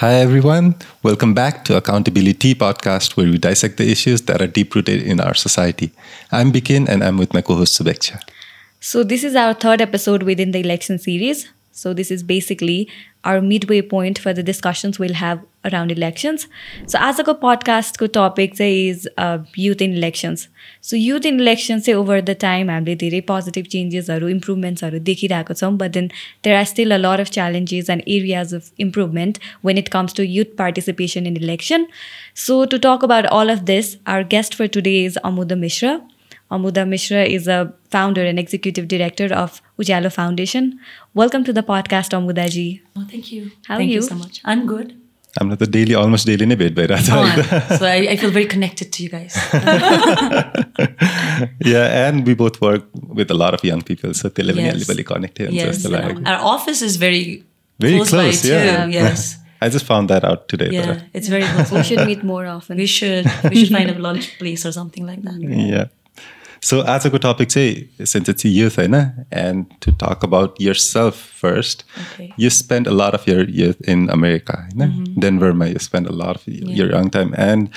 Hi, everyone. Welcome back to Accountability Podcast, where we dissect the issues that are deep rooted in our society. I'm Bikin, and I'm with my co host Subeksha. So, this is our third episode within the election series. So, this is basically our midway point for the discussions we'll have around elections. So, as a podcast ko topic is uh, youth in elections. So, youth in elections say over the time हामीले धेरै positive changes improvements इम्प्रुभमेन्ट्सहरू देखिरहेको छौँ but then there are still a lot of challenges and areas of improvement when it comes to youth participation in election. So, to talk about all of this, our guest for today is Amuda Mishra. Amuda Mishra is a founder and executive director of Ujalo Foundation. Welcome to the podcast, Amuda ji. Oh, thank you. How thank are you? you so much. I'm good. I'm not the daily, almost daily nebet by oh, So I, I, feel very connected to you guys. yeah, and we both work with a lot of young people, so they're yes. connected. Yes, our office is very very close, close yeah. Too. Um, yes. I just found that out today. Uh, yeah, it's very close. we should meet more often. We should. We should find a lunch place or something like that. Yeah. So आजको topic चाहिँ since it's youth होइन and to talk about yourself first okay. you spent a lot of your youth in America होइन mm-hmm. Denverमा you spent a lot of your young time and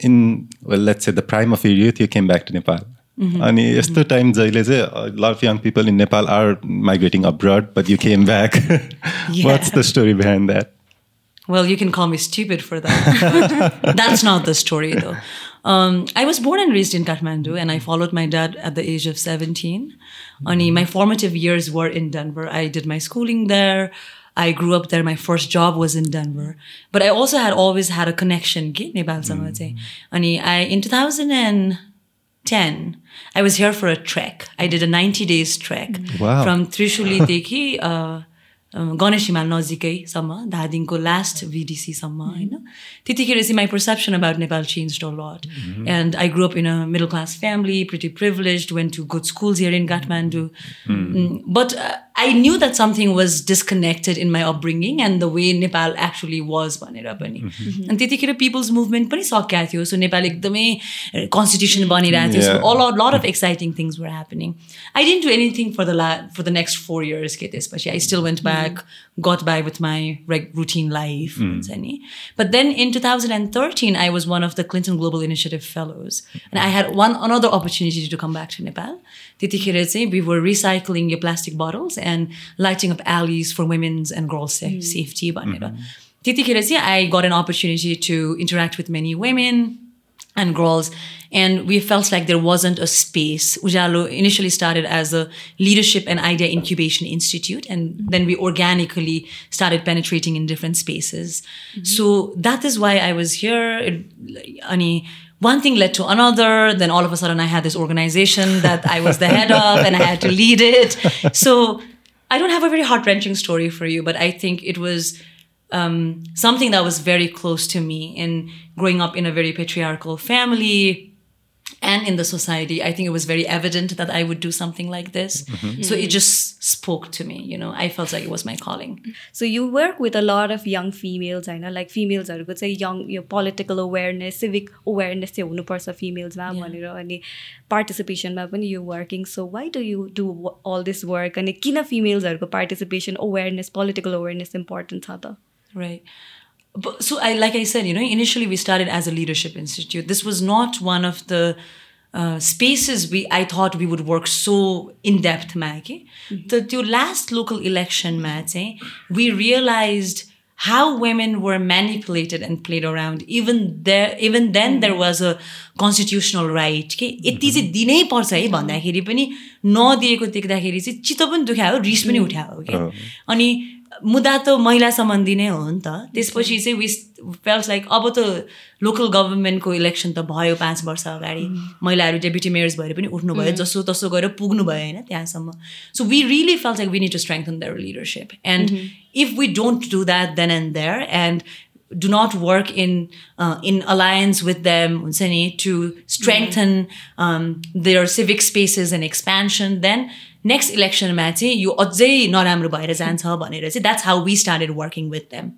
in well let's say the prime of your youth you came back to Nepal mm-hmm. अनि यस्तो time जहिले चाहिँ a lot of young people in Nepal are migrating abroad but you came back what's the story behind that well, you can call me stupid for that. That's not the story, though. Um, I was born and raised in Kathmandu, and I followed my dad at the age of 17. Only my formative years were in Denver. I did my schooling there. I grew up there. My first job was in Denver, but I also had always had a connection. Mm. Ani, I in 2010, I was here for a trek. I did a 90 days trek wow. from Trishuli Deki. Uh, Ganesh हिमाल नजिकैसम्म धादिङको last भिडिसीसम्म होइन? त्यतिखेर चाहिँ my perception about Nepal change a lot and I grow up in a middle class family pretty privilege went to good schools here in Kathmandu but I knew that something was disconnected in my upbringing and the way Nepal actually was भनेर पनि अनि त्यतिखेर people's movement पनि सकिएको थियो so Nepal एकदमै constitution बनिरहेको थियो so all lot of exciting things were happening I didn't do anything for the law for the next four years के त्यसपछि I still went back back, got by with my routine life. Mm. But then in 2013, I was one of the Clinton Global Initiative Fellows. And I had one another opportunity to come back to Nepal. We were recycling your plastic bottles and lighting up alleys for women's and girls' mm. safety. Mm-hmm. I got an opportunity to interact with many women and girls, and we felt like there wasn't a space. Ujalo initially started as a leadership and idea incubation institute, and mm-hmm. then we organically started penetrating in different spaces. Mm-hmm. So that is why I was here. It, one thing led to another. Then all of a sudden, I had this organization that I was the head of, and I had to lead it. So I don't have a very heart wrenching story for you, but I think it was um, something that was very close to me in growing up in a very patriarchal family and in the society i think it was very evident that i would do something like this mm-hmm. so it just spoke to me you know i felt like it was my calling so you work with a lot of young females i know like females are good say young your political awareness civic awareness चाहिँ हुनुपर्छ फिमेल्समा भनेर अनि पार्टिसिपेसनमा पनि यो working so why do you do all this work अनि किन फिमेल्सहरूको participation awareness political awareness important छ त right but, So I, like I said, you know, initially we started as a leadership institute. This was not one of the uh, spaces we I thought we would work so in depth. Maggie, mm-hmm. the, the last local election, Matt, we realized how women were manipulated and played around. Even there, even then, mm-hmm. there was a constitutional right. के यति चाहिँ दिनै पर्छ है भन्दाखेरि पनि नदिएको देख्दाखेरि चाहिँ चित्त पनि दुखायो रिस पनि उठायो कि अनि मुद्दा त महिला सम्बन्धी नै हो नि त। त्यसपछि चाहिँ विस फेल्स लाइक अब त लोकल गभर्मेन्टको इलेक्सन त भयो पाँच वर्ष अगाडि। महिलाहरू डेप्युटी मेयर्स भएर पनि उठ्नुभयो जसो तसो गरेर पुग्नु भयो होइन त्यहाँसम्म। So we really feels like we need to strengthen their leadership and if we don't do that then and there and do not work in uh, in alliance with them to strengthen um, their civic spaces and expansion then next इलेक्सनमा चाहिँ यो अझै नराम्रो भएर जान्छ भनेर चाहिँ that's how we started working with them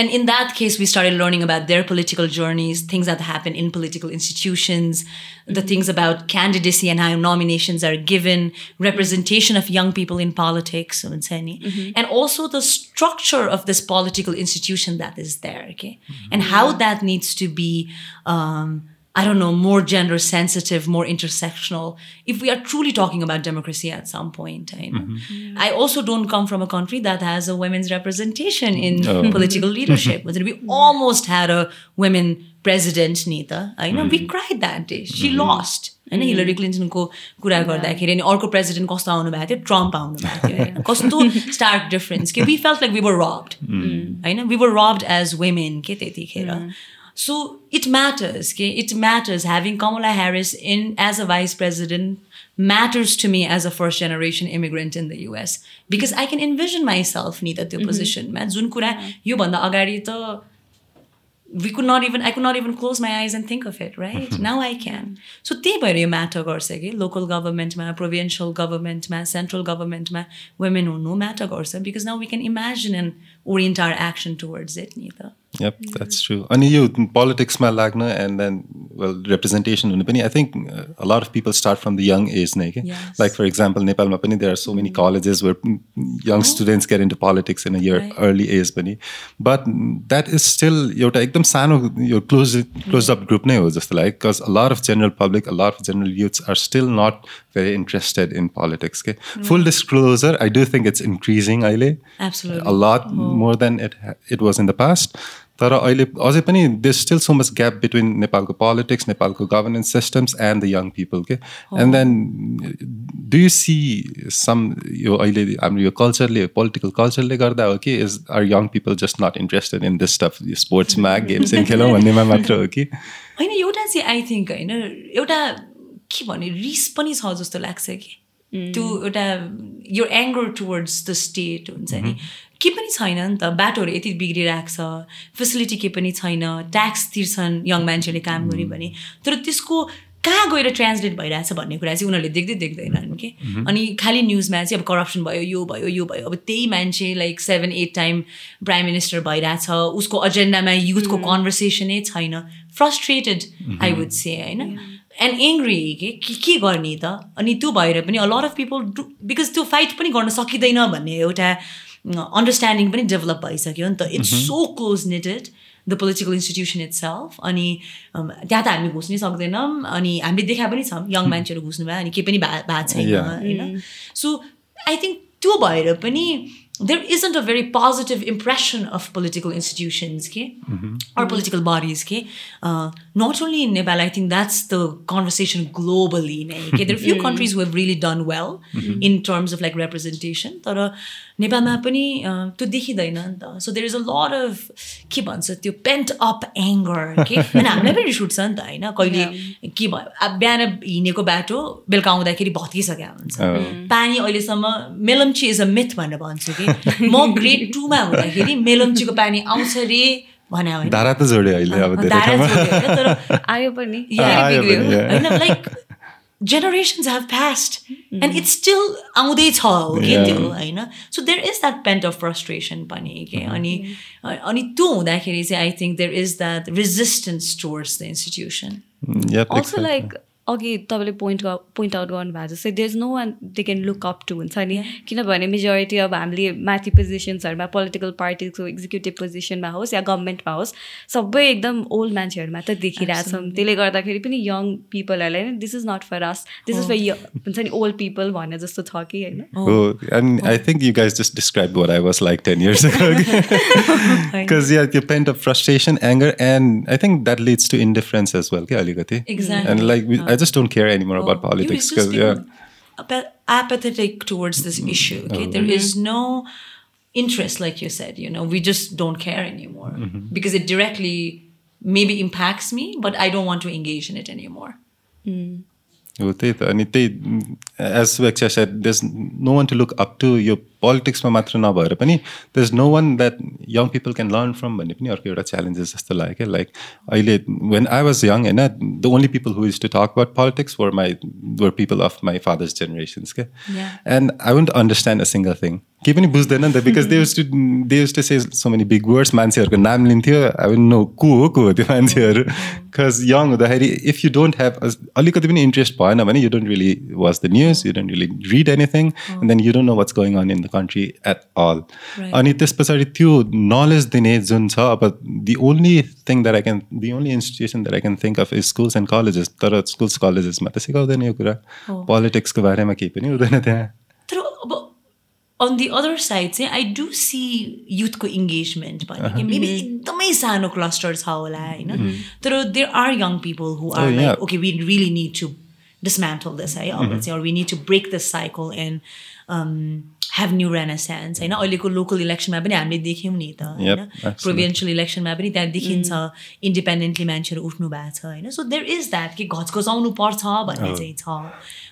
and in that case, we started learning about their political journeys, things that happen in political institutions, the things about candidacy and how nominations are given, representation of young people in politics, so it's any- and also the structure of this political institution that is there, okay, and how that needs to be. Um, I don't know, more gender sensitive, more intersectional. If we are truly talking about democracy at some point, I know. I also don't come from a country that has a women's representation in political leadership. We almost had a women president, Nita. I know we cried that day. She lost. होइन Hillary क्लिन्टनको कुरा गर्दाखेरि अनि अर्को president कस्तो आउनु भएको थियो ट्रम्प आउनु भएको थियो होइन कस्तो स्टार्क डिफरेन्स के we felt like we were robbed होइन we were robbed as women के त्यतिखेर सो इट म्याटर्स के it matters having Kamala Harris in as a vice president matters to me as a first generation immigrant in the US because I can envision myself नि त त्यो पोजिसनमा जुन कुरा योभन्दा अगाडि त we could not even I could not even close my eyes and think of it, right? now I can. So त्यही भएर यो म्याटर गर्छ कि लोकल गभर्मेन्टमा प्रोभिन्सियल गभर्मेन्टमा सेन्ट्रल गभर्मेन्टमा वुमेन हुनु म्याटर गर्छ because now we can imagine and orient our action towards it नि त Yep, that's true. अनि यो politicsमा लाग्न and then well representation हुनु पनि I think uh, a lot of people start from the young age नै के Yes. like for example नेपालमा पनि there are so many colleges where mm, young students get into politics in a year Right. early age पनि but mm, that is still एउटा एकदम सानो यो close closed up group नै हो जस्तो लाग्यो because a lot of general public a lot of general youths are still not very interested in politics के full disclosure I do think it's increasing अहिले Absolutely. a lot more than it it was in the past तर अहिले अझै पनि there's still so much gap between नेपालको politics नेपालको governance systems and the young people के and then do you see some यो अहिले हाम्रो यो कल्चरले पोलिटिकल कल्चरले गर्दा हो कि is are young people just not interested in this stuff स्पोर्ट्समा गेम्स खेलौँ भन्नेमा मात्र हो कि? होइन एउटा चाहिँ आई थिङ्क होइन एउटा के भने रिस पनि छ जस्तो लाग्छ कि। त्यो एउटा यो एङ्गर टुवर्ड्स द स्टेट हुन्छ नि। के पनि छैन नि त। बाटोहरू यति बिग्रिरहेको छ फेसिलिटी के पनि छैन। ट्याक्स तिर्छन् यङ मान्छेले काम गऱ्यो भने। तर त्यसको कहाँ गएर ट्रान्सलेट भइरहेछ भन्ने कुरा चाहिँ उनीहरूले देख्दै देख्दैनन् कि। अनि खालि न्युजमा चाहिँ अब करप्सन भयो यो भयो यो भयो। अब त्यही मान्छे like seven eight time prime minister भइरहेछ। उसको एजेन्डामा युथको कन्भर्सेसनै छैन। फ्रस्ट्रेटेड आई वुड से होइन। एन्ड एङ्ग्री के के के गर्ने त? अनि त्यो भएर पनि a lot of people do because त्यो फाइट पनि गर्न सकिँदैन भन्ने एउटा अन्डरस्ट्यान्डिङ पनि डेभलप भइसक्यो नि त it's so close knitted the political institution itself अनि त्यहाँ त हामी घुस्नै सक्दैनौँ अनि हामीले देखा पनि छौँ यङ मान्छेहरू घुस्नु भयो अनि केही पनि भा- भएको छैन. होइन सो आई थिङ्क त्यो भएर पनि there isn't a very positive impression of political institutions okay? or political bodies okay? Uh, not only in nepal i think that's the conversation globally there are few countries who have really done well in terms of like representation तर नेपालमा पनि uh, त्यो देखिँदैन नि त। So there is a lot of के भन्छ त्यो पेन्ट अप एङ्गर के अनि हामीलाई पनि रिस उठ्छ नि त होइन? कहिले के भयो? बिहान हिँडेको बाटो बेलुका आउँदाखेरि भत्किसक्यो हुन्छ। पानी अहिलेसम्म मेलम्ची इज अ मिथ भनेर भन्छु कि म ग्रेड टूमा हुँदाखेरि मेलम्चीको पानी आउँछ रे। भने धारा त जोड्यो अहिले अब तर आयो पनि. होइन like generations have passed and it's still आउँदैछ हो कि. त्यो होइन। So there is that pent of frustration पनि के अनि अनि त्यो हुँदाखेरि चाहिँ I think there is that resistance towards the institution also like अघि तपाईँले पोइन्ट पोइन्ट आउट गर्नुभएको जस्तै there is no one they can look up to हुन्छ नि। किनभने मेजोरिटी अब हामीले माथि पोजिसन्सहरूमा पोलिटिकल पार्टीको एक्जिक्युटिभ पोजिसनमा होस् या गभर्मेन्टमा होस् सबै एकदम ओल्ड मान्छेहरू मात्र देखिरहेछौँ त्यसले गर्दाखेरि पनि यङ पिपलहरूलाई नै this is not for us this is for हुन्छ नि ओल्ड पिपल भने जस्तो छ कि होइन। Oh, and I think you guys just described what I was like 10 years ago. Because, yeah, you pent up frustration, anger, and I think that leads to indifference as well. Okay, Aligati? Exactly. And like, we, I just don't care anymore about Oh, politics. You're just 'cause, yeah. even apa- apathetic towards this issue. Okay, There is no interest, like you said. You know, we just don't care anymore because it directly maybe impacts me, but I don't want to engage in it anymore. हो त्यही त अनि त्यही as Subeksha said there's no one to look up to यो पोलिटिक्समा मात्र नभएर पनि the is no one that young people can learn from भन्ने पनि अर्को एउटा च्यालेन्जेस जस्तो लाग्यो. क्या लाइक अहिले वेन आई वाज यङ होइन the only people who is to talk about politics were my were people of my father's generations क्या and I won't understand a single thing केही पनि बुझ्दैन नि त because they to say so many big words मान्छेहरूको नाम लिन्थ्यो। I win no को हो को हो त्यो मान्छेहरू? बिकज यङ हुँदाखेरि इफ यु डोन्ट ह्याभ अलिकति पनि इन्ट्रेस्ट भएन भने you don't really watch the news you don't really read anything and then you don't know what's going on in the country at all अनि त्यस पछाडि त्यो knowledge दिने जुन छ अब the only thing that I can the only institution that I can think of schools and colleges तर schools कलेजेसमा त सिकाउँदैन यो कुरा। पोलिटिक्सको बारेमा केही पनि हुँदैन त्यहाँ। तर अब अन दि अदर साइड चाहिँ आई डु सी युथको इङ्गेजमेन्ट भने कि मेबी एकदमै सानो क्लस्टर छ होला होइन तर there are young people who are like okay we really need to dismantle this है अब चाहिँ or we need to break this cycle and um, have new renaissance होइन अहिलेको लोकल इलेक्सनमा पनि हामीले देख्यौँ नि त होइन? प्रोभिन्सियल इलेक्सनमा पनि त्यहाँ देखिन्छ इन्डिपेन्डेन्टली मान्छेहरू उठ्नु भएको छ होइन? सो देयर इज द्याट कि घचघचाउनु पर्छ भन्ने चाहिँ छ।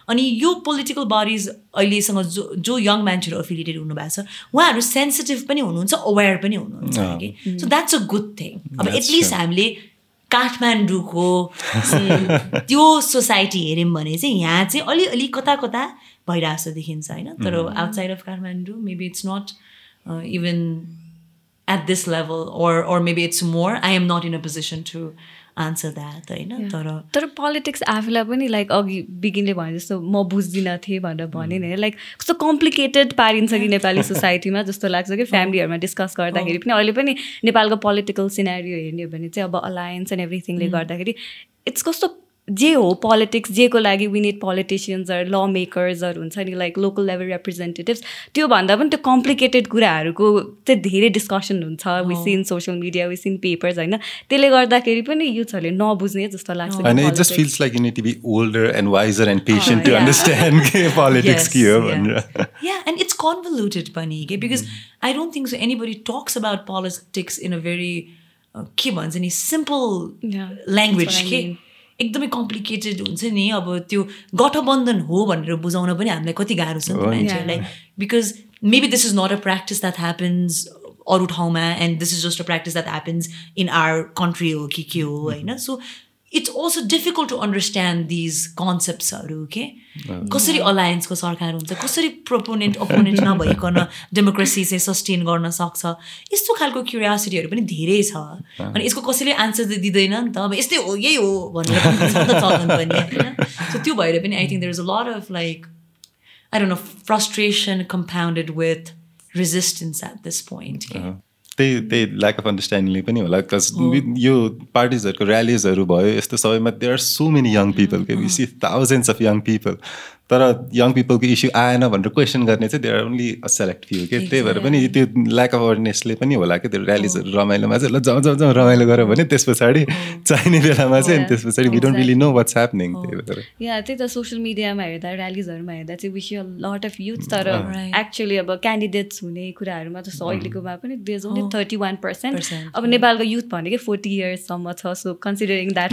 अनि यो पोलिटिकल बडिज अहिलेसँग जो जो यङ मान्छेहरू एफिलिएटेड हुनुभएको छ उहाँहरू सेन्सिटिभ पनि हुनुहुन्छ अवेर पनि हुनुहुन्छ कि so that's a good thing अब एटलिस्ट हामीले काठमाडौँको त्यो सोसाइटी हेऱ्यौँ भने चाहिँ यहाँ चाहिँ अलिअलि कता कता भइरहेको जस्तो देखिन्छ होइन। तर outside of Kathmandu maybe it's not even at this level or or maybe it's more i am not in a position to answer that होइन? तर तर पोलिटिक्स आफूलाई पनि लाइक अघि बिगिनले भने जस्तो म बुझ्दिनँ थिएँ भनेर भने नि लाइक कस्तो कम्प्लिकेटेड पारिन्छ कि नेपाली सोसाइटीमा जस्तो लाग्छ कि फ्यामिलीहरूमा डिस्कस गर्दाखेरि पनि। अहिले पनि नेपालको पोलिटिकल सिनेरियो हेर्ने हो भने चाहिँ अब अलायन्स एन्ड एभ्रिथिङले गर्दाखेरि इट्स कस्तो जे हो पोलिटिक्स जेको लागि विनिड पोलिटिसियन्सहरू ल मेकर्सहरू हुन्छ नि लाइक लोकल लेभल रिप्रेजेन्टेटिभ्स त्योभन्दा पनि त्यो कम्प्लिकेटेड कुराहरूको चाहिँ धेरै डिस्कसन हुन्छ within social media within papers होइन त्यसले गर्दाखेरि पनि युथहरूले नबुझ्ने जस्तो लाग्छ And it just feels like you need to be older and wiser and patient to yeah. understand के Yes, के हो yeah. भनेर yeah and it's convoluted पनि के because i don't think so anybody talks about politics in a very uh, के भन्छ नि what I के. एकदमै कम्प्लिकेटेड हुन्छ नि अब त्यो गठबन्धन हो भनेर बुझाउन पनि हामीलाई कति गाह्रो छ मान्छेहरूलाई। Because maybe this is not a practice that happens अरू ठाउँमा and this is just a practice that happens in our country हो कि के हो होइन? So it's also difficult to understand these कन्सेप्ट्सहरू के कसरी अलायन्सको सरकार हुन्छ कसरी प्रोपोनेन्ट अपोनेन्ट नभइकन डेमोक्रेसी चाहिँ सस्टेन गर्न सक्छ? यस्तो खालको क्युरियोसिटीहरू पनि धेरै छ। अनि यसको कसैले आन्सर त दिँदैन नि त। अब यस्तै हो यही हो भनेर पनि होइन? सो त्यो भएर पनि I think there is a lot of like I don't know frustration compounded with resistance at this point त्यही त्यही ल्याक अफ अन्डरस्ट्यान्डिङले पनि होला। बिकज यो पार्टिजहरूको ऱ्यालिजहरू भयो यस्तो सबैमा there are so many young people के see thousands of young people तर यङ पिपलको इस्यु आएन भनेर क्वेसन गर्ने चाहिँ there only a select few के? त्यही भएर पनि त्यो ल्याक अफ अवेरनेसले पनि होला कि? त्यो ऱ्यालिजहरू रमाइलोमा चाहिँ ल जाउँ जाउँ जाउँ रमाइलो गऱ्यो भने त्यस पछाडि चाहिने बेलामा चाहिँ त्यस पछाडि we don't really know what's happening त्यही भएर। या त्यही त सोसियल मिडियामा हेर्दा ऱ्यालिजहरूमा हेर्दा चाहिँ विस लट अफ युथ तर एक्चुअली अब क्यान्डिडेट्स हुने कुराहरूमा जस्तो अहिलेकोमा पनि देज ओन्ली थर्टी वान पर्सेन्ट अब नेपालको युथ भनेकै फोर्टी इयर्ससम्म छ so considering that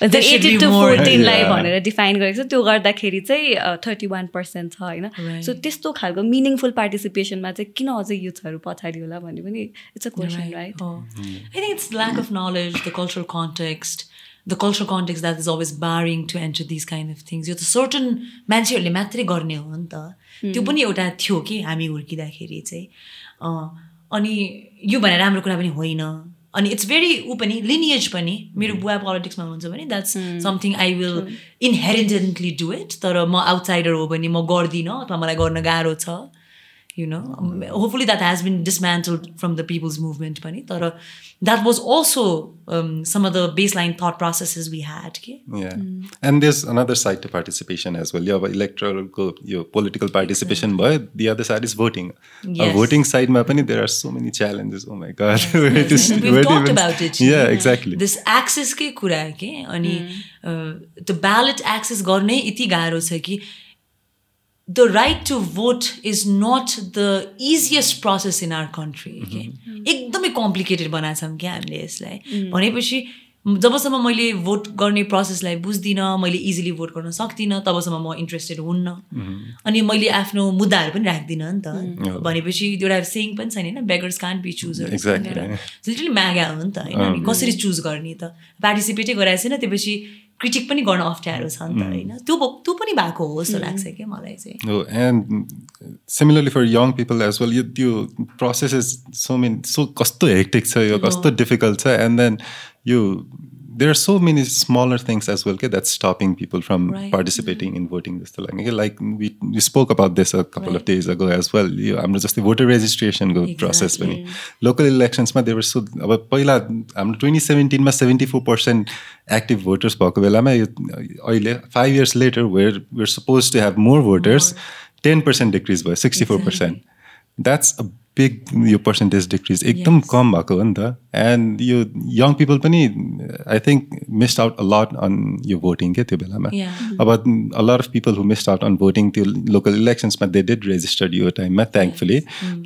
eighteen to. फोर्टिनलाई. भनेर डिफाइन गरेको छ त्यो गर्दाखेरि चाहिँ थर्टी वान पर्सेन्ट छ होइन. सो त्यस्तो खालको मिनिङफुल पार्टिसिपेसनमा चाहिँ किन अझै युथहरू पछाडि होला भन्ने पनि it's a question right. I think it's lack of knowledge, the cultural context, the cultural context that is always barring to enter these kind of things. यो त certain मान्छेहरूले मात्रै गर्ने हो नि त। त्यो पनि एउटा थियो कि हामी हुर्किँदाखेरि चाहिँ। अँ, अनि यो भने राम्रो कुरा पनि होइन। अनि इट्स भेरी ऊ पनि लिनिएज पनि मेरो बुवा पोलिटिक्समा हुनुहुन्छ भने that's something I will inherently do it तर म आउटसाइडर हो भने म गर्दिनँ अथवा मलाई गर्न गाह्रो छ। You know Um, hopefully that has been dismantled from the people's movement pani तर that was also um, some of the baseline thought processes we had okay? Yeah. And there's another side to participation as well. Yeah, electoral go, your political participation, but the other side is voting. Uh, Yes. voting side, ma pani, there are so many challenges. Oh my God. Where to- And where we've to talked even- about it Yeah, exactly. this access के कुरा के अनि त्यो ballot access गर्नै यति गाह्रो छ कि the right to vote is not the easiest process in our country के एकदमै कम्प्लिकेटेड बनाएको छौँ क्या हामीले यसलाई। भनेपछि जबसम्म मैले भोट गर्ने प्रोसेसलाई बुझ्दिनँ मैले इजिली भोट गर्न सक्दिनँ तबसम्म म इन्ट्रेस्टेड हुन्न। अनि मैले आफ्नो मुद्दाहरू पनि राख्दिनँ नि त। भनेपछि एउटा सेङ पनि छैन होइन beggars can't be chooser Exactly. Literally MAGA हो नि त होइन? अनि कसरी चुज गर्ने त? पार्टिसिपेटै गराएको छैन त्यसपछि क्रिटिक पनि गर्न अप्ठ्यारो छ नि त होइन त्यो त्यो पनि भएको हो जस्तो लाग्छ क्या मलाई चाहिँ Oh, and similarly for young people as well, you, you processes so many so kasto hectic छ यो कस्तो difficult छ and then you there are so many smaller things as well okay, that's stopping people from Right. participating in voting जस्तो लाग्ने कि like we, we spoke about this a couple of days ago as well यो हाम्रो जस्तै voter registration को process पनि local elections मा there were so अब पहिला हाम्रो twenty सेभेन्टिनमा seventy four percent active voters भएको बेलामा यो अहिले five years later were were supposed to have more voters ten percent decrease भयो sixty four percent that's a big यो पर्सेन्टेज डिक्रिज एकदम कम भएको हो नि त। एन्ड यो यङ पिपल पनि I think missed out a lot on यो भोटिङ के त्यो बेलामा. अब a lot of people who missed out on voting त्यो लोकल इलेक्सन्समा दे डिड रेजिस्टर्ड यो टाइममा थ्याङ्कफुली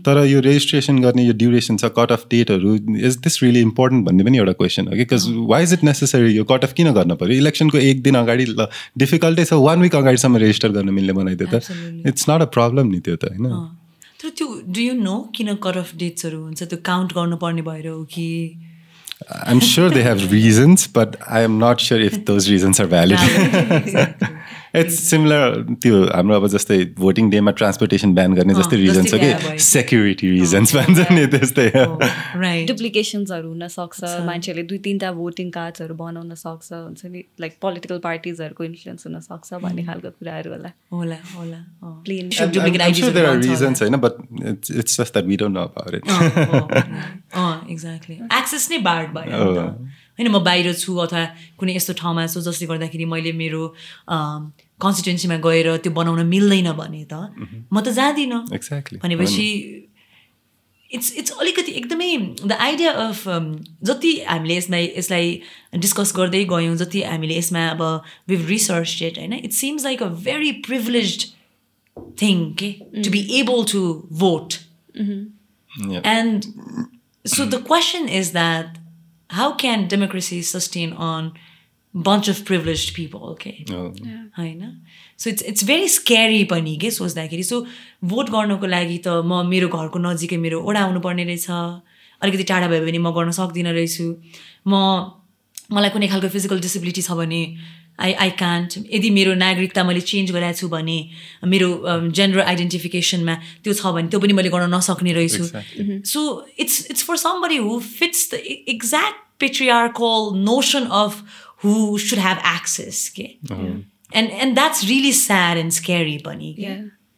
तर यो रेजिस्ट्रेसन गर्ने यो ड्युरेसन छ कट अफ डेटहरू इज दिस रियली इम्पोर्टेन्ट भन्ने पनि एउटा क्वेसन हो कि? Because why is it necessary यो कट अफ किन गर्नु पऱ्यो इलेक्सनको एक दिन अगाडि ल डिफिकल्टै छ वान विक अगाडिसम्म रेजिस्टर गर्न मिल्ने बनाइदियो त. इट्स नट अ प्रब्लम नि त्यो त होइन? तर त्यो डु यु नो किन कट अफ डेट्सहरू हुन्छ त्यो काउन्ट गर्नुपर्ने भएर हो कि I'm sure they have reasons, but I am not sure if those reasons are valid. It's similar त्यो हाम्रो अब जस्तै भोटिङ डेमा ट्रान्सपोर्टेसन ब्यान गर्ने जस्तै रिजन छ। कि सेक्युरिटी रिजन्स भन्छ नि त्यस्तै डुप्लिकेसन्सहरू हुनसक्छ मान्छेले दुई तिनवटा भोटिङ कार्ड्सहरू बनाउन सक्छ हुन्छ नि लाइक पोलिटिकल पार्टिजहरूको इन्फ्लुएन्स हुनसक्छ भन्ने खालको कुराहरू होला। होला होला। अँ। Plain. Should I'm, duplicate I'm sure IDs there are हरू बन्छ होला। reasons होइन but it's, it's just that we don't know about it. अँ एक्ज्याक्टली एक्सेस नै बार्ड भयो नि होइन म बाहिर छु अथवा कुनै यस्तो ठाउँमा छु जसले गर्दाखेरि मैले मेरो कन्स्टिट्युन्सीमा गएर त्यो बनाउन मिल्दैन भने त म त जाँदिनँ। Exactly. भनेपछि इट्स इट्स अलिकति एकदमै द आइडिया अफ जति हामीले यसलाई यसलाई डिस्कस गर्दै गयौँ जति हामीले यसमा अब विभ रिसर्च डेट होइन? It seems like a very privilege thing के to be able to vote Yeah. And so the question is that how can democracy sustain of privileged people? Okay. Oh. होइन so it's it's very scary पनि के सोच्दाखेरि so vote गर्नको लागि त म मेरो घरको नजिकै मेरो ओडा आउनुपर्ने रहेछ। अलिकति टाढा भयो भने म गर्न सक्दिनँ रहेछु। म मलाई कुनै खालको फिजिकल डिसेबिलिटी छ भने आई आई कान्ट यदि मेरो नागरिकता मैले चेन्ज गराएको छु भने मेरो जेन्डर आइडेन्टिफिकेसनमा त्यो छ भने त्यो पनि मैले गर्न नसक्ने रहेछु। So it's it's for somebody who fits the exact patriarchal notion of who should have access के and and that's really sad and scary पनि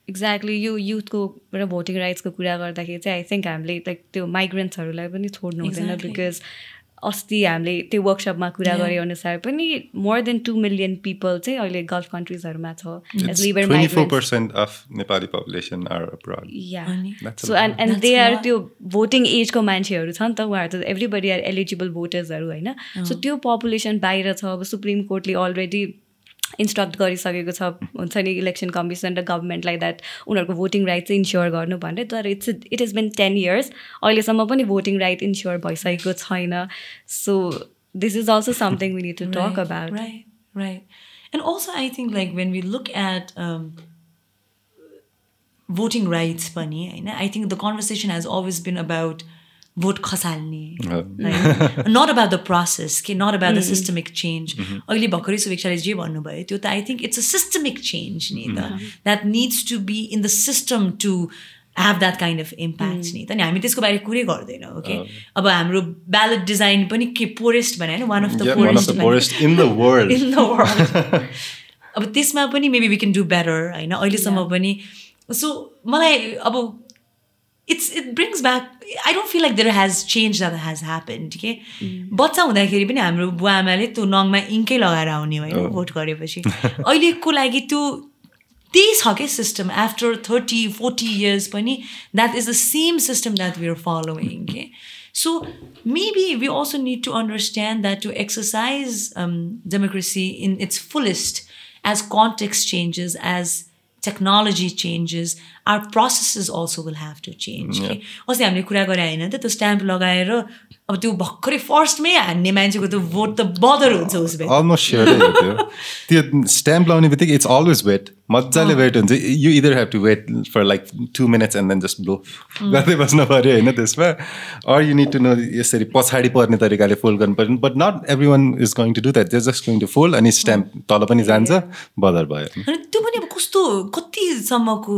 एक्ज्याक्टली यो युथको र भोटिङ राइट्सको कुरा गर्दाखेरि चाहिँ आई थिङ्क हामीले लाइक त्यो माइग्रेन्ट्सहरूलाई पनि छोड्नु हुँदैन Exactly. बिकज अस्ति हामीले त्यो वर्कसपमा कुरा. गरे अनुसार पनि more than two million people चाहिँ अहिले गल्फ कन्ट्रिजहरूमा छ It's as lever 24% of Nepali population are abroad. या अनि? That's a so. And they are. त्यो भोटिङ एजको मान्छेहरू छ नि त उहाँहरू त एभ्रीबडी आर एलिजिबल भोटर्सहरू होइन सो त्यो पपुलेसन बाहिर छ अब सुप्रिम कोर्टले अलरेडी इन्स्ट्रक्ट गरिसकेको छ हुन्छ नि इलेक्सन कमिसन र गभर्मेन्टलाई द्याट उनीहरूको भोटिङ राइट चाहिँ इन्स्योर गर्नु भनेर तर it's it is been ten years अहिलेसम्म पनि भोटिङ राइट इन्स्योर भइसकेको छैन so this is also something we need to talk about right. And also, I think like when we look at um, voting rights, pani, होइन, I think the conversation has always been about vote खसाल्ने होइन? not about the process के not about the systemic change. अहिले भर्खरै सुवेक्षाले जे भन्नुभयो त्यो त I think it's a systemic change नि त। That needs to be in the system to have that kind of impact नि त। नि हामी त्यसको बारे कुरै गर्दैनौँ ओके अब हाम्रो ब्यालेट डिजाइन पनि के पोरेस्ट भने होइन one of the yeah, one of the poorest in the world. In the world अब त्यसमा पनि maybe we can do better होइन? अहिलेसम्म पनि सो मलाई अब it's it brings back I don't feel like there has change that has happened के बच्चा हुँदाखेरि पनि हाम्रो बुवा आमाले त्यो नङमा इङ्कै लगाएर आउने होइन भोट गरेपछि। अहिलेको लागि त्यो त्यही छ क्या system after thirty forty years पनि that is the same system that we are following के So maybe we also need to understand that to exercise um, democracy in its fullest, as context changes, technology changes, our processes also will have to change. के अस्ति हामीले कुरा गरे होइन त त्यो stamp लगाएर अब त्यो भर्खरै फर्स्टमै हान्ने मान्छेको त्यो भोट त बदर हुन्छ उस भए। अलमोस्ट स्योर त्यो। स्ट्याम्प लाउने बित्तिकै इट्स अलवेज वेट मजाले वेट हुन्छ। You either have to wait for like two minutes and then just blow गर्दै बस्नु पऱ्यो होइन त्यसमा। Or you need to know यसरी पछाडि पर्ने तरिकाले फोल्ड गर्नु पर्यो। But not every one is going to do that just going to fold अनि स्ट्याम्प तल पनि जान्छ बदर भयो। त्यो पनि कस्तो कतिसम्मको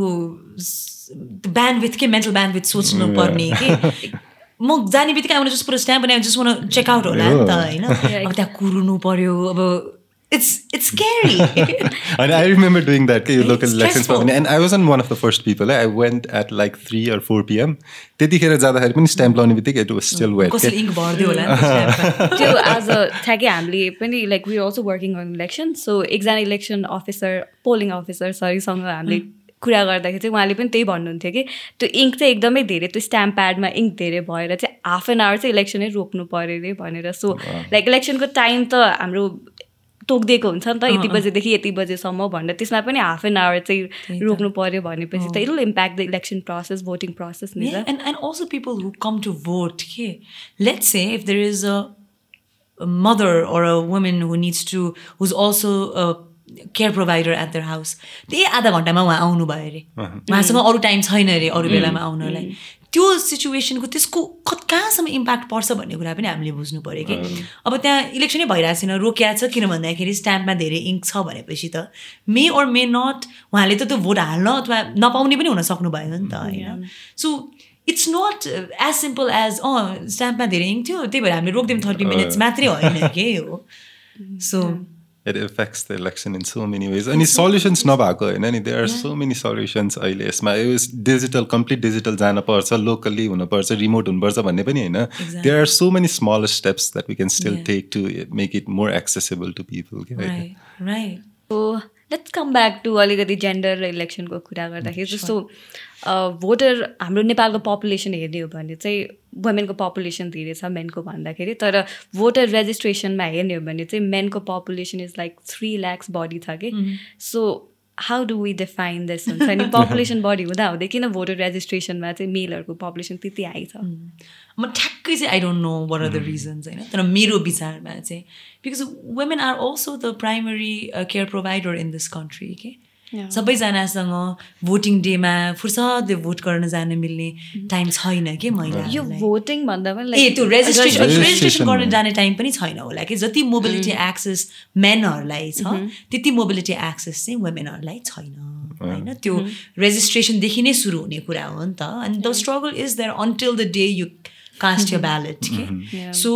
ब्यान्डविथ के मेन्टल ब्यान्डविथ सोच्नु पर्ने कि? म जाने बित्तिकै आउने जस्ट पुरो स्ट्याम्प पनि जस्ट वान चेक आउट होला नि त होइन? अब त्यहाँ कुर्नु पर्यो अब it's it's scary. and I remember doing that okay, local It's elections and I wasn't one of the first people. I went at like 3 or 4 p.m. त्यतिखेर जाँदाखेरि पनि स्ट्याम्प लाउने बित्तिकै इट वाज स्टिल वेट। त्यो अ ठ्याक्कै हामीले पनि like we also working on election so एकजना इलेक्सन अफिसर पोलिङ अफिसर सरीसँग हामीले कुरा गर्दाखेरि चाहिँ उहाँले पनि त्यही भन्नुहुन्थ्यो कि त्यो इङ्क चाहिँ एकदमै धेरै त्यो स्ट्याम्प प्याडमा इङ्क धेरै भएर चाहिँ हाफ एन आवर चाहिँ इलेक्सनै रोक्नु पऱ्यो अरे भनेर सो लाइक इलेक्सनको टाइम त हाम्रो तोकिदिएको हुन्छ नि त यति बजेदेखि यति बजेसम्म भनेर। त्यसमा पनि हाफ एन आवर चाहिँ रोक्नु पऱ्यो भनेपछि त it will impact the election process voting process नि Yeah, त। and, and also people who come to vote. Okay, let's say if there is a, a mother or a woman who needs to, who's also a care provider at their house, त्यही आधा घन्टामा उहाँ आउनु भयो अरे। उहाँसँग अरू time छैन अरे अरू बेलामा आउनलाई। त्यो सिचुएसनको त्यसको कत कहाँसम्म इम्प्याक्ट पर्छ भन्ने कुरा पनि हामीले बुझ्नु पऱ्यो कि? अब त्यहाँ इलेक्सनै भइरहेको छैन रोकिया छ किन भन्दाखेरि स्ट्याम्पमा धेरै इङ्क छ भनेपछि त। मे अर मे नट उहाँले त त्यो भोट हाल्न अथवा नपाउने पनि हुन सक्नुभयो नि त होइन? So it's not as simple as uh स्ट्याम्पमा धेरै इङ्क थियो त्यही भएर हामीले रोकिदिउँ थर्टी मिनट्स मात्रै होइन के हो? So it affects the election in so many ways. अनि सल्युसन्स नभएको होइन नि there are so many solutions अहिले यसमा. यो डिजिटल कम्प्लिट डिजिटल जानुपर्छ लोकल्ली हुनुपर्छ रिमोट हुनुपर्छ भन्ने पनि होइन। There are so many small steps that we can still. Take to make it more accessible to people right so let's come back to अलिकति जेन्डर र इलेक्सनको कुरा गर्दाखेरि जस्तो भोटर हाम्रो नेपालको पपुलेसन हेर्ने हो भने चाहिँ वुमेनको पपुलेसन धेरै छ मेनको भन्दाखेरि तर भोटर रेजिस्ट्रेसनमा हेर्ने हो भने चाहिँ मेनको population is like three lakhs बढी छ कि। So how do we define this हुन्छ नि पपुलेसन बढी हुँदा हुँदै किन भोटर रेजिस्ट्रेसनमा चाहिँ मेलहरूको पपुलेसन त्यति हाई छ म ठ्याक्कै चाहिँ I don't know what are the reasons होइन? तर मेरो विचारमा चाहिँ because women are also the primary care provider in this country के. सबैजनासँग भोटिङ डेमा फुर्सदले भोट गर्न जान मिल्ने टाइम छैन कि यो महिलाहरूलाई? भोटिङ भन्दा पनि ए त्यो रेजिस्ट्रेसन रेजिस्ट्रेसन गर्न। जाने टाइम पनि छैन होला कि? जति मोबिलिटी एक्सेस मेनहरूलाई छ त्यति मोबिलिटी एक्सेस चाहिँ वुमेनहरूलाई छैन होइन? त्यो रेजिस्ट्रेसनदेखि नै सुरु हुने कुरा हो नि त। अनि the struggle is there until the day you cast your ballot के. So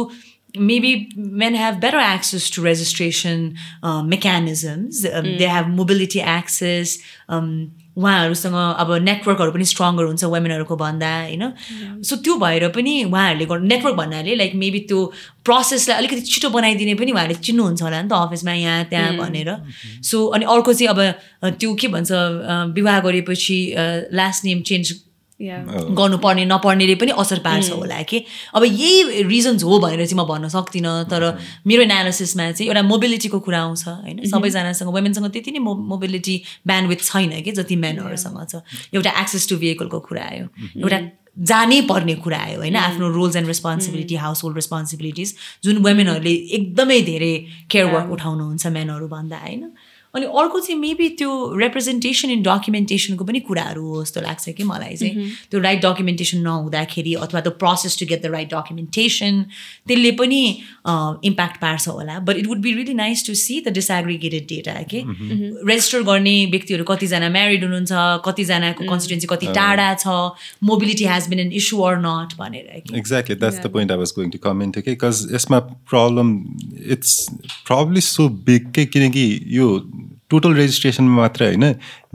maybe men have better access to registration uh, mechanisms. Um, They have mobility access. Um, उहाँहरूसँग अब नेटवर्कहरू पनि स्ट्रङ्गर हुन्छ वुमेनहरूको भन्दा होइन सो त्यो भएर पनि उहाँहरूले गर्नु नेटवर्क भन्नाले लाइक मेबी त्यो प्रोसेसलाई अलिकति छिटो बनाइदिने पनि उहाँहरूले चिन्नुहुन्छ होला नि त अफिसमा यहाँ त्यहाँ भनेर। सो अनि अर्को चाहिँ अब त्यो के भन्छ विवाह गरेपछि लास्ट नेम चेन्ज गर्नुपर्ने नपर्नेले पनि असर पार्छ होला कि। अब यही रिजन्स हो भनेर चाहिँ म भन्न सक्दिनँ तर मेरो एनालिसिसमा चाहिँ एउटा मोबिलिटीको कुरा आउँछ होइन? सबैजनासँग वुमेनसँग त्यति नै मो मोबिलिटी ब्यान्डविथ छैन कि जति मेनहरूसँग छ। एउटा एक्सेस टु भेहिकलको कुरा आयो। एउटा जानै पर्ने कुरा आयो होइन? आफ्नो roles and responsibility household responsibilities जुन वुमेनहरूले एकदमै धेरै केयर वर्क उठाउनुहुन्छ मेनहरू भन्दा होइन? अनि अर्को चाहिँ मेबी त्यो रिप्रेजेन्टेसन इन डकुमेन्टेसनको पनि कुराहरू हो जस्तो लाग्छ कि मलाई चाहिँ। त्यो राइट डकुमेन्टेसन नहुँदाखेरि अथवा त्यो process to get the right documentation त्यसले पनि इम्प्याक्ट पार्छ होला। But it would be really nice to see the disaggregated data के रेजिस्टर गर्ने व्यक्तिहरू कतिजना म्यारिड हुनुहुन्छ कतिजनाको कन्स्टिट्युन्सी कति टाढा छ mobility has been an issue or not भनेर कि going to comment. Okay, because यसमा problem it's probably so big के किनकि यो टोटल रेजिस्ट्रेसनमा मात्र होइन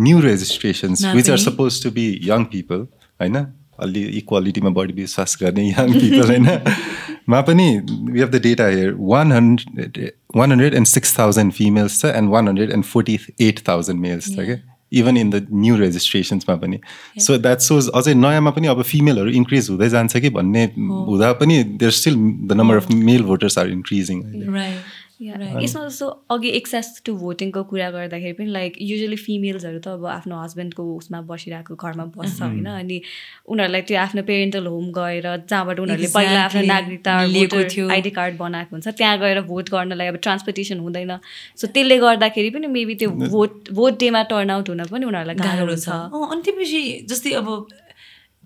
new registrations which are? Suppose to be young people होइन? अलि इक्वालिटीमा बढी विश्वास गर्ने यङ पिपल होइन? मा पनि we have the data here one hundred one hundred and six thousand females छ and one hundred and forty eight thousand males छ क्या इभन इन द न्यू रेजिस्ट्रेसन्समा पनि. सो द्याट सोज अझै नयाँमा पनि अब फिमेलहरू इन्क्रिज हुँदै जान्छ कि भन्ने हुँदा पनि there still the number of male voters are increasing right यसमा जस्तो अघि एक्सेस टु भोटिङको कुरा गर्दाखेरि पनि लाइक युजली फिमेल्सहरू त अब आफ्नो हस्बेन्डको उसमा बसिरहेको घरमा बस्छ होइन? अनि उनीहरूलाई त्यो आफ्नो पेरेन्टल होम गएर जहाँबाट उनीहरूले पहिला आफ्नो नागरिकता लिएको थियो। आइडी कार्ड बनाएको हुन्छ त्यहाँ गएर भोट गर्नलाई अब ट्रान्सपोर्टेसन हुँदैन। सो त्यसले गर्दाखेरि पनि मेबी त्यो भोट भोट डेमा टर्न आउट हुन पनि उनीहरूलाई गाह्रो छ। अनि त्यसपछि जस्तै अब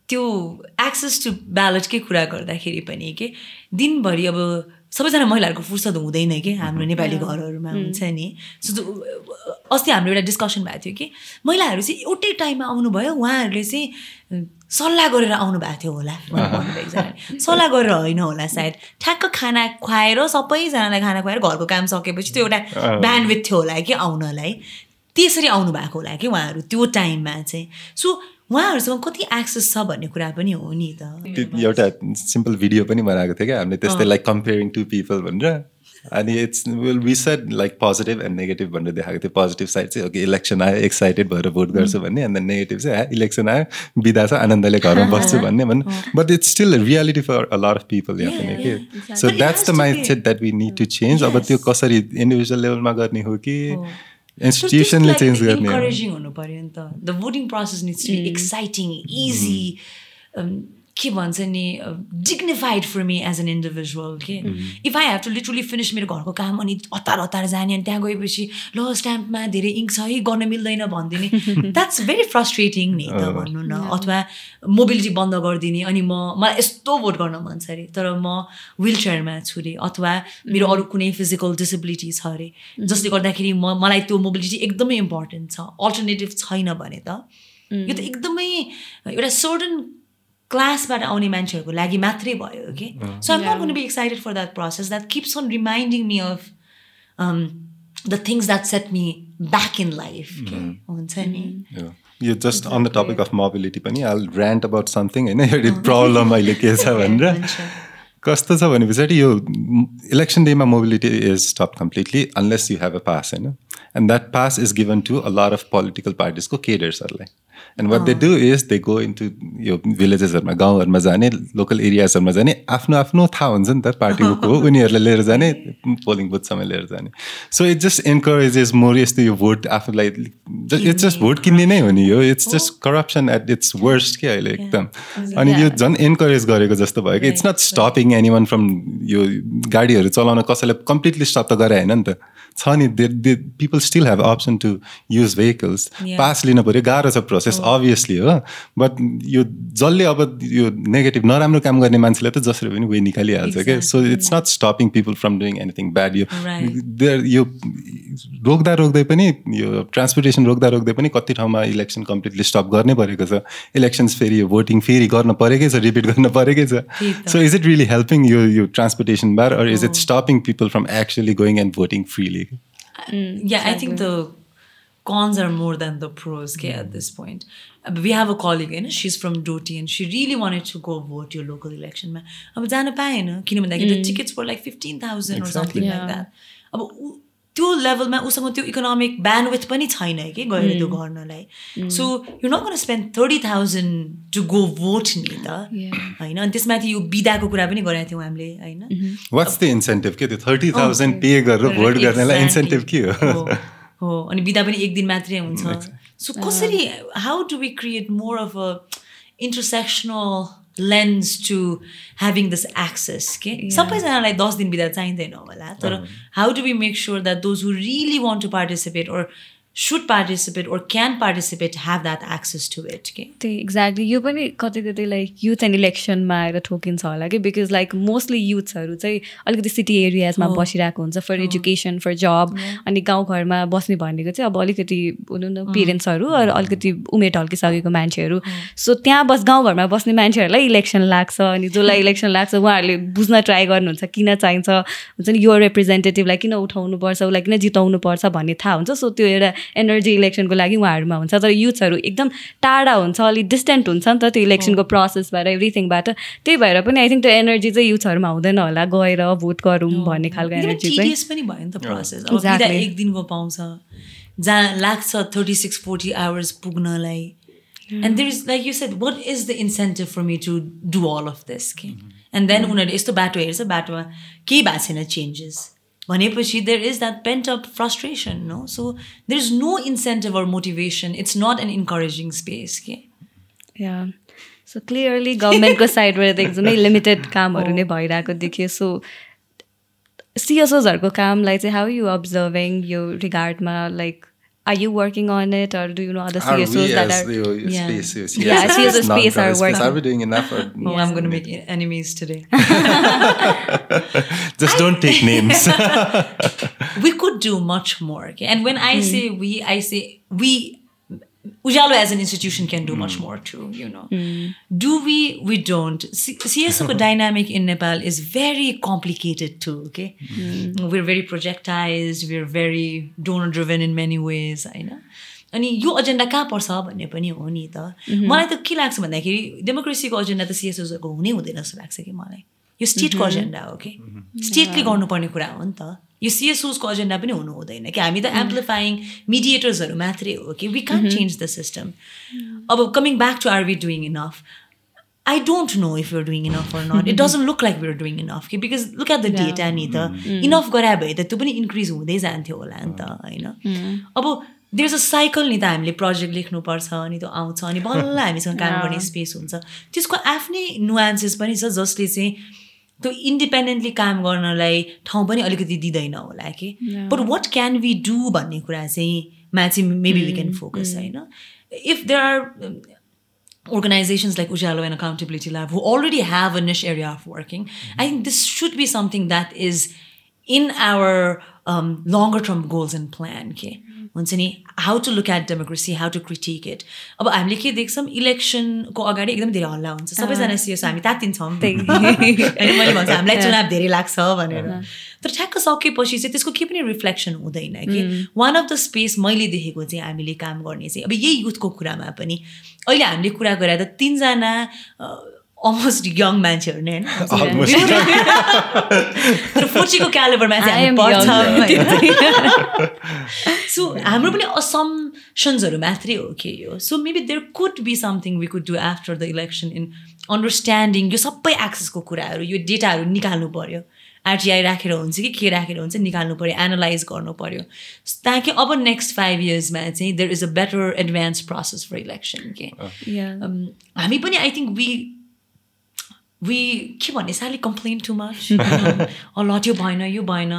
त्यो एक्सेस टु ब्यालेटकै कुरा गर्दाखेरि पनि के दिनभरि अब सबैजना महिलाहरूको फुर्सद हुँदैन कि हाम्रो नेपाली घरहरूमा हुन्छ नि। सो अस्ति हाम्रो एउटा डिस्कसन भएको थियो कि महिलाहरू चाहिँ एउटै टाइममा आउनुभयो उहाँहरूले चाहिँ सल्लाह गरेर आउनु भएको थियो होला सल्लाह गरेर होइन होला सायद। ठ्याक्क खाना खुवाएर सबैजनालाई खाना खुवाएर घरको काम सकेपछि त्यो एउटा ब्यान्डविथ थियो होला कि आउनलाई। त्यसरी आउनु भएको होला कि उहाँहरू त्यो टाइममा चाहिँ। सो उहाँहरूसँग कति एक्सेस छ भन्ने कुरा पनि हो नि त। एउटा सिम्पल भिडियो पनि बनाएको थियो क्या। हामीले त्यस्तै लाइक कम्पेयरिङ टु पिपल भनेर। अनि it's will be said like positive and negative भनेर देखाएको थियो। पोजिटिभ साइड चाहिँ ओके इलेक्सन आयो एक्साइटेड भएर भोट गर्छु भन्ने। देन नेगेटिभ चाहिँ इलेक्सन आयो बिदा छ आनन्दले घरमा बस्छु भन्ने भन्नु। But it's still reality for a lot of people यहाँ पनि के so that's the mindset that we need to change अब त्यो कसरी इन्डिभिजुअल लेभलमा गर्ने हो कि? इन्स्टिट्युसनले चेन्ज गर्ने इन्करेजिङ हुनु पऱ्यो नि त the voting process needs to exciting easy के भन्छ नि dignified for me as an individual के if I have to literally finish मेरो घरको काम अनि हतार हतार जाने अनि त्यहाँ गएपछि ल स्ट्याम्पमा धेरै इङ्क छ है गर्न मिल्दैन भनिदिने द्याट्स भेरी फ्रस्ट्रेटिङ नि त भन्नु न। अथवा मोबिलिटी बन्द गरिदिने अनि म मलाई यस्तो भोट गर्न मन छ अरे तर म विल चेयरमा छु अरे अथवा मेरो अरू कुनै फिजिकल डिसेबिलिटी छ अरे जसले गर्दाखेरि म मलाई त्यो मोबिलिटी एकदमै इम्पोर्टेन्ट छ अल्टरनेटिभ छैन भने त। यो त एकदमै एउटा सर्टन क्लासबाट आउने मान्छेहरूको लागि मात्रै भयो कि? So I'm not gonna be excited for that process that keeps on reminding me of the things that set me back in life हुन्छ नि? यो just on the topic of mobility पनि आई ऱ्यान्ट अबाउट समथिङ होइन? एउटा problem अहिले के छ भनेर। कस्तो छ भने पछाडि यो इलेक्सन डेमा mobility is stop completely unless you have a pass होइन? And that pass is given to a lot of political पार्टिजको केडर्सहरूलाई and what they do is they go into यो भिलेजेसहरूमा गाउँहरूमा जाने लोकल एरियाजहरूमा जाने आफ्नो आफ्नो थाहा हुन्छ नि त पार्टीको को उनीहरूलाई लिएर जाने पोलिङ बुथसम्म लिएर जाने so it just encourages more यस्तो यो भोट आफूलाई इट्स जस्ट भोट किन्ने नै हो नि यो it's just corruption at its worst के अहिले एकदम अनि यो झन् इन्करेज गरेको जस्तो भयो कि it's not stopping anyone from यो गाडीहरू चलाउन कसैलाई कम्प्लिटली स्टप त गरे होइन नि त छ नि they people still have option to use vehicles pass लिनु पऱ्यो गाह्रो छ प्रोसेस अभियसली हो बट यो जसले अब यो नेगेटिभ नराम्रो काम गर्ने मान्छेलाई त जसरी पनि वे निकालिहाल्छ क्या so it's not stopping people from doing anything bad यो यो रोक्दा रोक्दै पनि यो ट्रान्सपोर्टेसन रोक्दा रोक्दै पनि कति ठाउँमा इलेक्सन कम्प्लिटली स्टप गर्नै परेको छ। इलेक्सन्स फेरि यो भोटिङ फेरि गर्न परेकै छ रिपिट गर्न परेकै छ। So is it really helping यो यो transportation bar or is it stopping people from actually going and voting freely Yeah, I think the cons are more than the pros okay, at this point. We have a colleague, you know, she's from Doti and she really wanted to go vote your local election. अब जान पाएन किन भन्दाखेरि the tickets were like 15,000 or something like that. अब त्यो लेभलमा उसँग त्यो इकोनोमिक ब्यान्डविथ पनि छैन कि गएर त्यो गर्नलाई। So you not gonna spend thirty thousand to go vote नि त। होइन? अनि त्यसमाथि यो बिदाको कुरा पनि गरेको थियौँ हामीले होइन? वाट्स द इन्सेन्टिभ के? त्यो थर्टी थाउजन्ड पे गरेर भोट गर्नलाई इन्सेन्टिभ के हो? हो अनि बिदा पनि एक दिन मात्रै हुन्छ। सो कसरी how do we create more of a intersectional lens to having this access के सबैजनालाई दस दिन बिदा चाहिँदैन होला तर how do be make sure that those who really want to participate or should participate or can participate have that access to it के त्यही एक्ज्याक्टली यो पनि कतै कतै लाइक युथ एन्ड इलेक्सनमा आएर ठोकिन्छ होला कि बिकज लाइक मोस्टली युथ्सहरू चाहिँ अलिकति सिटी एरियाजमा बसिरहेको हुन्छ फर एजुकेसन फर जब अनि गाउँघरमा बस्ने भनेको चाहिँ अब अलिकति हुनु न पेरेन्ट्सहरू अलिकति उमेर ढल्किसकेको मान्छेहरू। सो त्यहाँ बस गाउँघरमा बस्ने मान्छेहरूलाई इलेक्सन लाग्छ अनि जसलाई इलेक्सन लाग्छ उहाँहरूले बुझ्न ट्राई गर्नुहुन्छ किन चाहिन्छ। हुन्छ नि यो रिप्रेजेन्टेटिभलाई किन उठाउनुपर्छ उसलाई किन जिताउनुपर्छ भन्ने थाहा हुन्छ। सो त्यो एउटा एनर्जी इलेक्सनको लागि उहाँहरूमा हुन्छ। तर युथ्सहरू एकदम टाढा हुन्छ अलिक डिस्टेन्ट हुन्छ नि त त्यो इलेक्सनको प्रोसेसबाट एभ्रिथिङबाट त्यही भएर पनि आई थिङ्क त्यो एनर्जी चाहिँ युथ्सहरूमा हुँदैन होला गएर भोट गरौँ भन्ने खालको एनर्जी चाहिँ। पनि भयो नि त प्रोसेस एक दिनको पाउँछ। जहाँ लाग्छ thirty six forty hours पुग्नलाई and there is like you said what is the incentive for me to do all of this के एन्ड देन उनीहरूले यस्तो बाटो हेर्छ बाटोमा केही भएको छैन चेन्जेस भनेपछि there is that pent up frustration no so there is no incentive or motivation it's not an encouraging space के या सो क्लियरली गभर्मेन्टको साइडबाट त एकदमै लिमिटेड कामहरू नै भइरहेको देखियो सो सिएसओजहरूको कामलाई चाहिँ हाउ यु अब्जर्भिङ यो रिगार्डमा like are you working on it or do you know other Are we CSOs that as are the Yeah. space, yes, Yeah, yes, CSO yes, space are non-profit space. working. Are we doing enough? Or Oh, I'm going to make enemies today. Just don't take names. we could do much more. Okay? And when I hmm. say we, I say we. Ujalo as an institution can do much more too, you know. Do we? We don't. C- CSO dynamic in Nepal is very complicated too, okay? We're very projectized, we're very donor driven in many ways, होइन अनि यो agenda कहाँ पर्छ भन्ने पनि हो नि त मलाई त के लाग्छ भन्दाखेरि डेमोक्रेसीको एजेन्डा त सिएसओजहरूको हुनै हुँदैन जस्तो लाग्छ कि मलाई यो स्टेटको एजेन्डा हो कि स्टेटले गर्नुपर्ने कुरा हो नि त यो सिएसओजको एजेन्डा पनि हुनु हुँदैन कि हामी त एम्प्लिफाइङ मिडिएटर्सहरू मात्रै हो कि we can change the system अब coming back to are we doing enough I don't know if we're doing enough or not. It doesn't look like we're doing enough. Okay? Because look at the data नि त enough गराए भए त त्यो पनि increase हुँदै जान्थ्यो होला नि त होइन? अब देयर अ साइकल नि त हामीले प्रोजेक्ट लेख्नुपर्छ अनि त्यो आउँछ अनि बल्ल हामीसँग काम गर्ने स्पेस हुन्छ। त्यसको आफ्नै नुआन्सेस पनि छ जसले चाहिँ त्यो इन्डिपेन्डेन्टली काम गर्नलाई ठाउँ पनि अलिकति दिँदैन होला कि but what can we do भन्ने कुरा चाहिँ मा चाहिँ मेबी वी क्यान फोकस होइन if there are organizations like Ujalo and Accountability Lab who already have a niche area of working, I think this should be something that is in our um, longer term goals and plan. Okay. हुन्छ नि how to look at democracy how to critic it अब हामीले के देख्छौँ इलेक्सनको अगाडि एकदम धेरै हल्ला हुन्छ। सबैजना सिएस हामी तातिन्छौँ। होइन मैले भन्छु हामीलाई चुनाव धेरै लाग्छ भनेर। तर ठ्याक्क सकेपछि चाहिँ त्यसको केही पनि रिफ्लेक्सन हुँदैन कि। वान अफ द स्पेस मैले देखेको चाहिँ हामीले काम गर्ने चाहिँ अब यही युथको कुरामा पनि। अहिले हामीले कुरा गरे त तिनजना अलमोस्ट यङ मान्छेहरू नै होइन फोर्टीको क्यालेबरमा चाहिँ सो हाम्रो पनि असम्सन्सहरू मात्रै हो कि यो so maybe there could be something we could do after the election in understanding यो सबै एक्सेसको कुराहरू यो डेटाहरू निकाल्नु पऱ्यो आरटिआई राखेर हुन्छ कि के राखेर हुन्छ निकाल्नु पऱ्यो एनालाइज गर्नु पऱ्यो ताकि अब नेक्स्ट फाइभ इयर्समा चाहिँ there is a better advance process for election के हामी पनि आई थिङ्क वी वी के भन्ने साली कम्प्लेन टु मच ल त्यो भएन यो भएन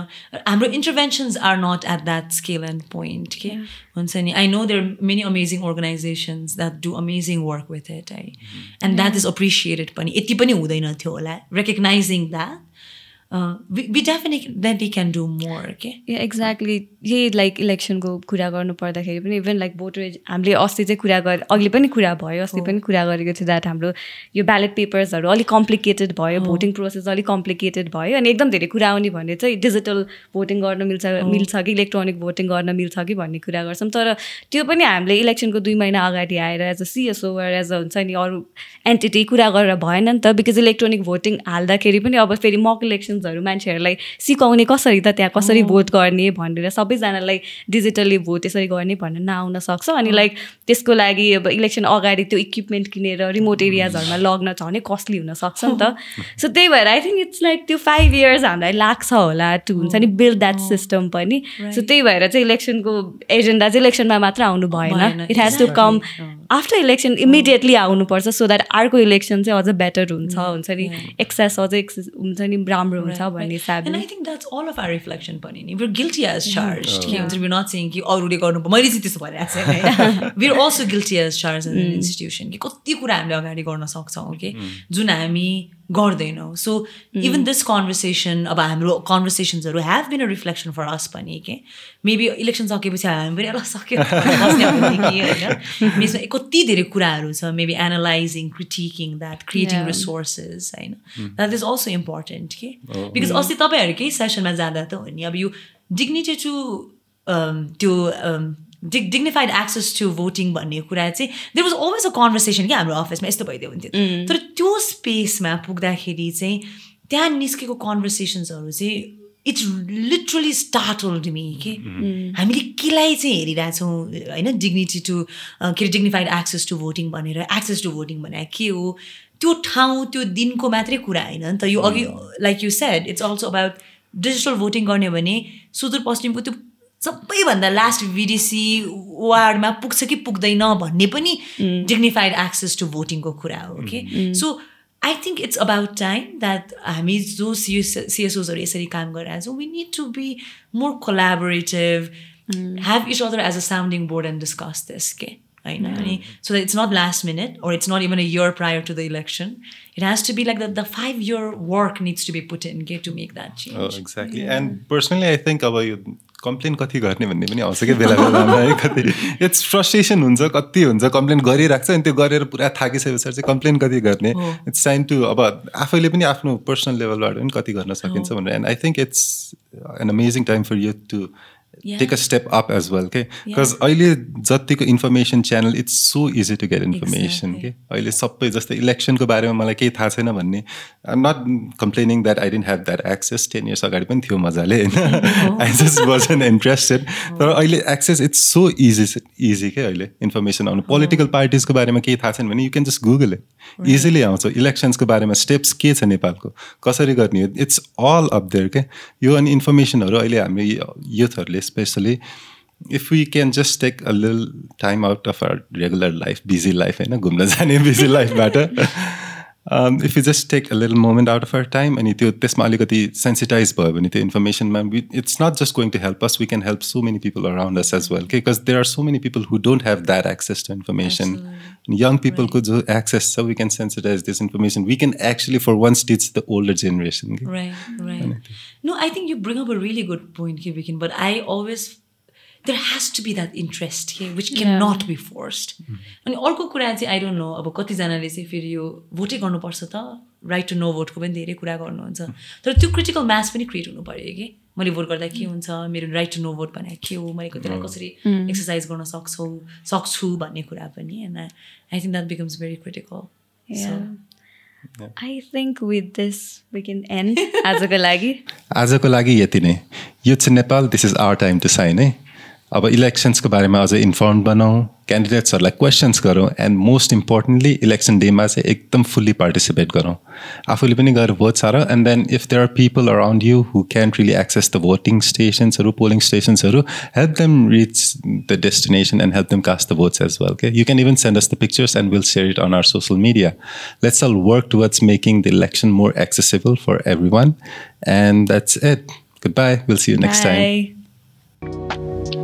हाम्रो interventions are not at that scale and point के हुन्छ नि I know there many amazing organizations that do amazing work with it है एन्ड द्याट इज अप्रिसिएटेड पनि यति पनि हुँदैन थियो होला recognizing that we definitely can do more के एक्ज्याक्टली यही लाइक इलेक्सनको कुरा गर्नु पर्दाखेरि पनि इभन लाइक भोटर हामीले अस्ति चाहिँ कुरा गरे अघि पनि कुरा भयो अस्ति पनि कुरा गरेको थियो द्याट हाम्रो यो ब्यालेट पेपर्सहरू अलिक कम्प्लिकेटेड भयो भोटिङ प्रोसेस अलिक कम्प्लिकेटेड भयो अनि एकदम धेरै कुरा आउने भने चाहिँ डिजिटल भोटिङ गर्न मिल्छ मिल्छ कि इलेक्ट्रोनिक भोटिङ गर्न मिल्छ कि भन्ने कुरा गर्छौँ। तर त्यो पनि हामीले इलेक्सनको दुई महिना अगाडि आएर as a CSO as a हुन्छ नि अरू एन्टिटी कुरा गरेर भएन नि त बिकज इलेक्ट्रोनिक भोटिङ हाल्दाखेरि पनि अब फेरि मक इलेक्सन्सहरू मान्छेहरूलाई सिकाउने कसरी त त्यहाँ कसरी भोट गर्ने भनेर सबैजनालाई डिजिटल्ली भोट यसरी गर्ने भनेर नआउन सक्छ। अनि लाइक त्यसको लागि अब इलेक्सन अगाडि त्यो इक्विपमेन्ट किनेर रिमोट एरियाजहरूमा लग्न छ भने कस्टली हुनसक्छ नि त। सो त्यही भएर आई थिङ्क इट्स लाइक त्यो फाइभ इयर्स हामीलाई लाग्छ होला टु हुन्छ नि बिल्ड द्याट सिस्टम पनि। सो त्यही भएर चाहिँ इलेक्सनको एजेन्डा चाहिँ इलेक्सनमा मात्र आउनु भएन। It has to come after election immediately आउनुपर्छ सो द्याट अर्को इलेक्सन चाहिँ अझ बेटर हुन्छ हुन्छ नि। एक्सेस अझै एक्सेस हुन्छ नि राम्रो हुन्छ भन्ने हिसाबले। I think that's all of our reflection पनि नि। Guilty as charged के हुन्छ we're not saying कि अरूले गर्नु मैले चाहिँ त्यसो भनिरहेको छैन है we're also guilty as charged as an institution कि कति कुरा हामीले अगाडि गर्न सक्छौँ कि जुन हामी गर्दैनौँ. सो इभन दिस कन्भर्सेसन अब हाम्रो कन्भर्सेसन्सहरू have been a reflection for us पनि के मेबी इलेक्सन सकेपछि हामी पनि ल सक्यो। होइन यसमा कति धेरै कुराहरू छ maybe analysing critiquing that creating resources होइन? द्याट इज अल्सो इम्पोर्टेन्ट के बिकज अस्ति तपाईँहरूकै सेसनमा जाँदा त हो नि अब यो डिग्निटी टु त्यो dig dignified access to voting भन्ने कुरा चाहिँ there was always a conversation कि हाम्रो अफिसमा यस्तो भइदियो हुन्थ्यो। तर त्यो स्पेसमा पुग्दाखेरि चाहिँ त्यहाँ निस्केको कन्भर्सेसन्सहरू चाहिँ इट्स लिटरली स्टार्टल्ड मी के? हामीले केलाई चाहिँ हेरिरहेछौँ होइन डिग्निटी टु के अरे डिग्निफाइड एक्सेस टु भोटिङ भनेर एक्सेस टु भोटिङ भने के हो? त्यो ठाउँ त्यो दिनको मात्रै कुरा होइन नि त। यो अघि like you said it's also about digital voting गर्ने हो भने सुदूरपश्चिमको त्यो सबैभन्दा लास्ट भिडिसी वार्डमा पुग्छ कि पुग्दैन भन्ने पनि डिग्निफाइड एक्सेस टु भोटिङको कुरा हो कि so I think it's about time that हामी जो सिएस सिएसओजहरू यसरी काम गरिरहेको छौँ we need to be more collaborative have each other as a sounding board and discuss this के होइन अनि so that it's not last minute or it's not even a year prior to the election it has to be like the, the five year work needs to be put in get to make that change. Oh, exactly. And personally, I think अब यो complain कति गर्ने भन्ने पनि आउँछ कि बेला बेलामा है कति इट्स फ्रस्ट्रेसन हुन्छ कति हुन्छ कम्प्लेन गरिरहेको छ अनि त्यो गरेर पुरा थाकिसके पछाडि चाहिँ कम्प्लेन कति गर्ने। इट्स टाइम टु अब आफैले पनि आफ्नो पर्सनल लेभलबाट पनि कति गर्न सकिन्छ भनेर। And I think it's an amazing time for you to take a step up as well के बिकज अहिले जतिको information channel it's so easy to get information के अहिले सबै जस्तै इलेक्सनको बारेमा मलाई केही थाहा छैन भन्ने। I not complaining that I didn't have that access ten years अगाडि पनि थियो मजाले होइन? I just was an interested तर अहिले access it's so easy easy के अहिले इन्फर्मेसन आउनु। पोलिटिकल पार्टिजको बारेमा केही थाहा छैन भने you can just Google it easily आउँछ। इलेक्सन्सको बारेमा स्टेप्स के छ नेपालको? कसरी गर्ने? इट्स अल अप देयर के यो अनि इन्फर्मेसनहरू अहिले हामी युथहरूले specially if you can just take a लिल time out of our regular life busy life होइन घुम्न जाने busy लाइफबाट if you just take a little moment out of our time अनि त्यो त्यसमा अलिकति सेन्सिटाइज भयो भने त्यो इन्फर्मेसनमा it's not just going to help us we can help so many people around us as well because there are so many people who don't have that access to information young पिपलको जो access छ we can sensitise this information we can actually for once teach the older generation No, I think you bring up a really good point, Kibikin, but I always there has to be that interest here which cannot be forced. अनि अर्को कुरा चाहिँ I don't no अब कतिजनाले चाहिँ फेरि यो भोटै गर्नुपर्छ त? राइट टु नो भोटको पनि धेरै कुरा गर्नुहुन्छ। तर त्यो क्रिटिकल म्याच पनि क्रिएट हुनु पऱ्यो कि? मैले भोट गर्दा के हुन्छ? मेरो राइट टु नो भोट भने के हो? मैले त्यसलाई कसरी एक्सर्साइज गर्न सक्छौ सक्छु भन्ने कुरा पनि and I think that becomes very critical I think with this we can and आजको लागि? आजको लागि यति नै। यो चाहिँ Nepal this is our time to shine है? अब इलेक्सन्सको बारेमा अझै इन्फर्म बनाऊ क्यान्डिडेट्सहरूलाई क्वेसन्स गरौँ एन्ड मोस्ट इम्पोर्टेन्टली इलेक्सन डेमा चाहिँ एकदम फुल्ली पार्टिसिपेट गरौँ। आफूले पनि गएर भोट छ and then if there are people around you who can really access the voting स्टेसन्सहरू polling स्टेसन्सहरू help them reach the destination and help them cast the votes as well के you can even send us the pictures and will share it on our social media let's all work towards making the election more accessible for everyone and that's it goodbye will see you next time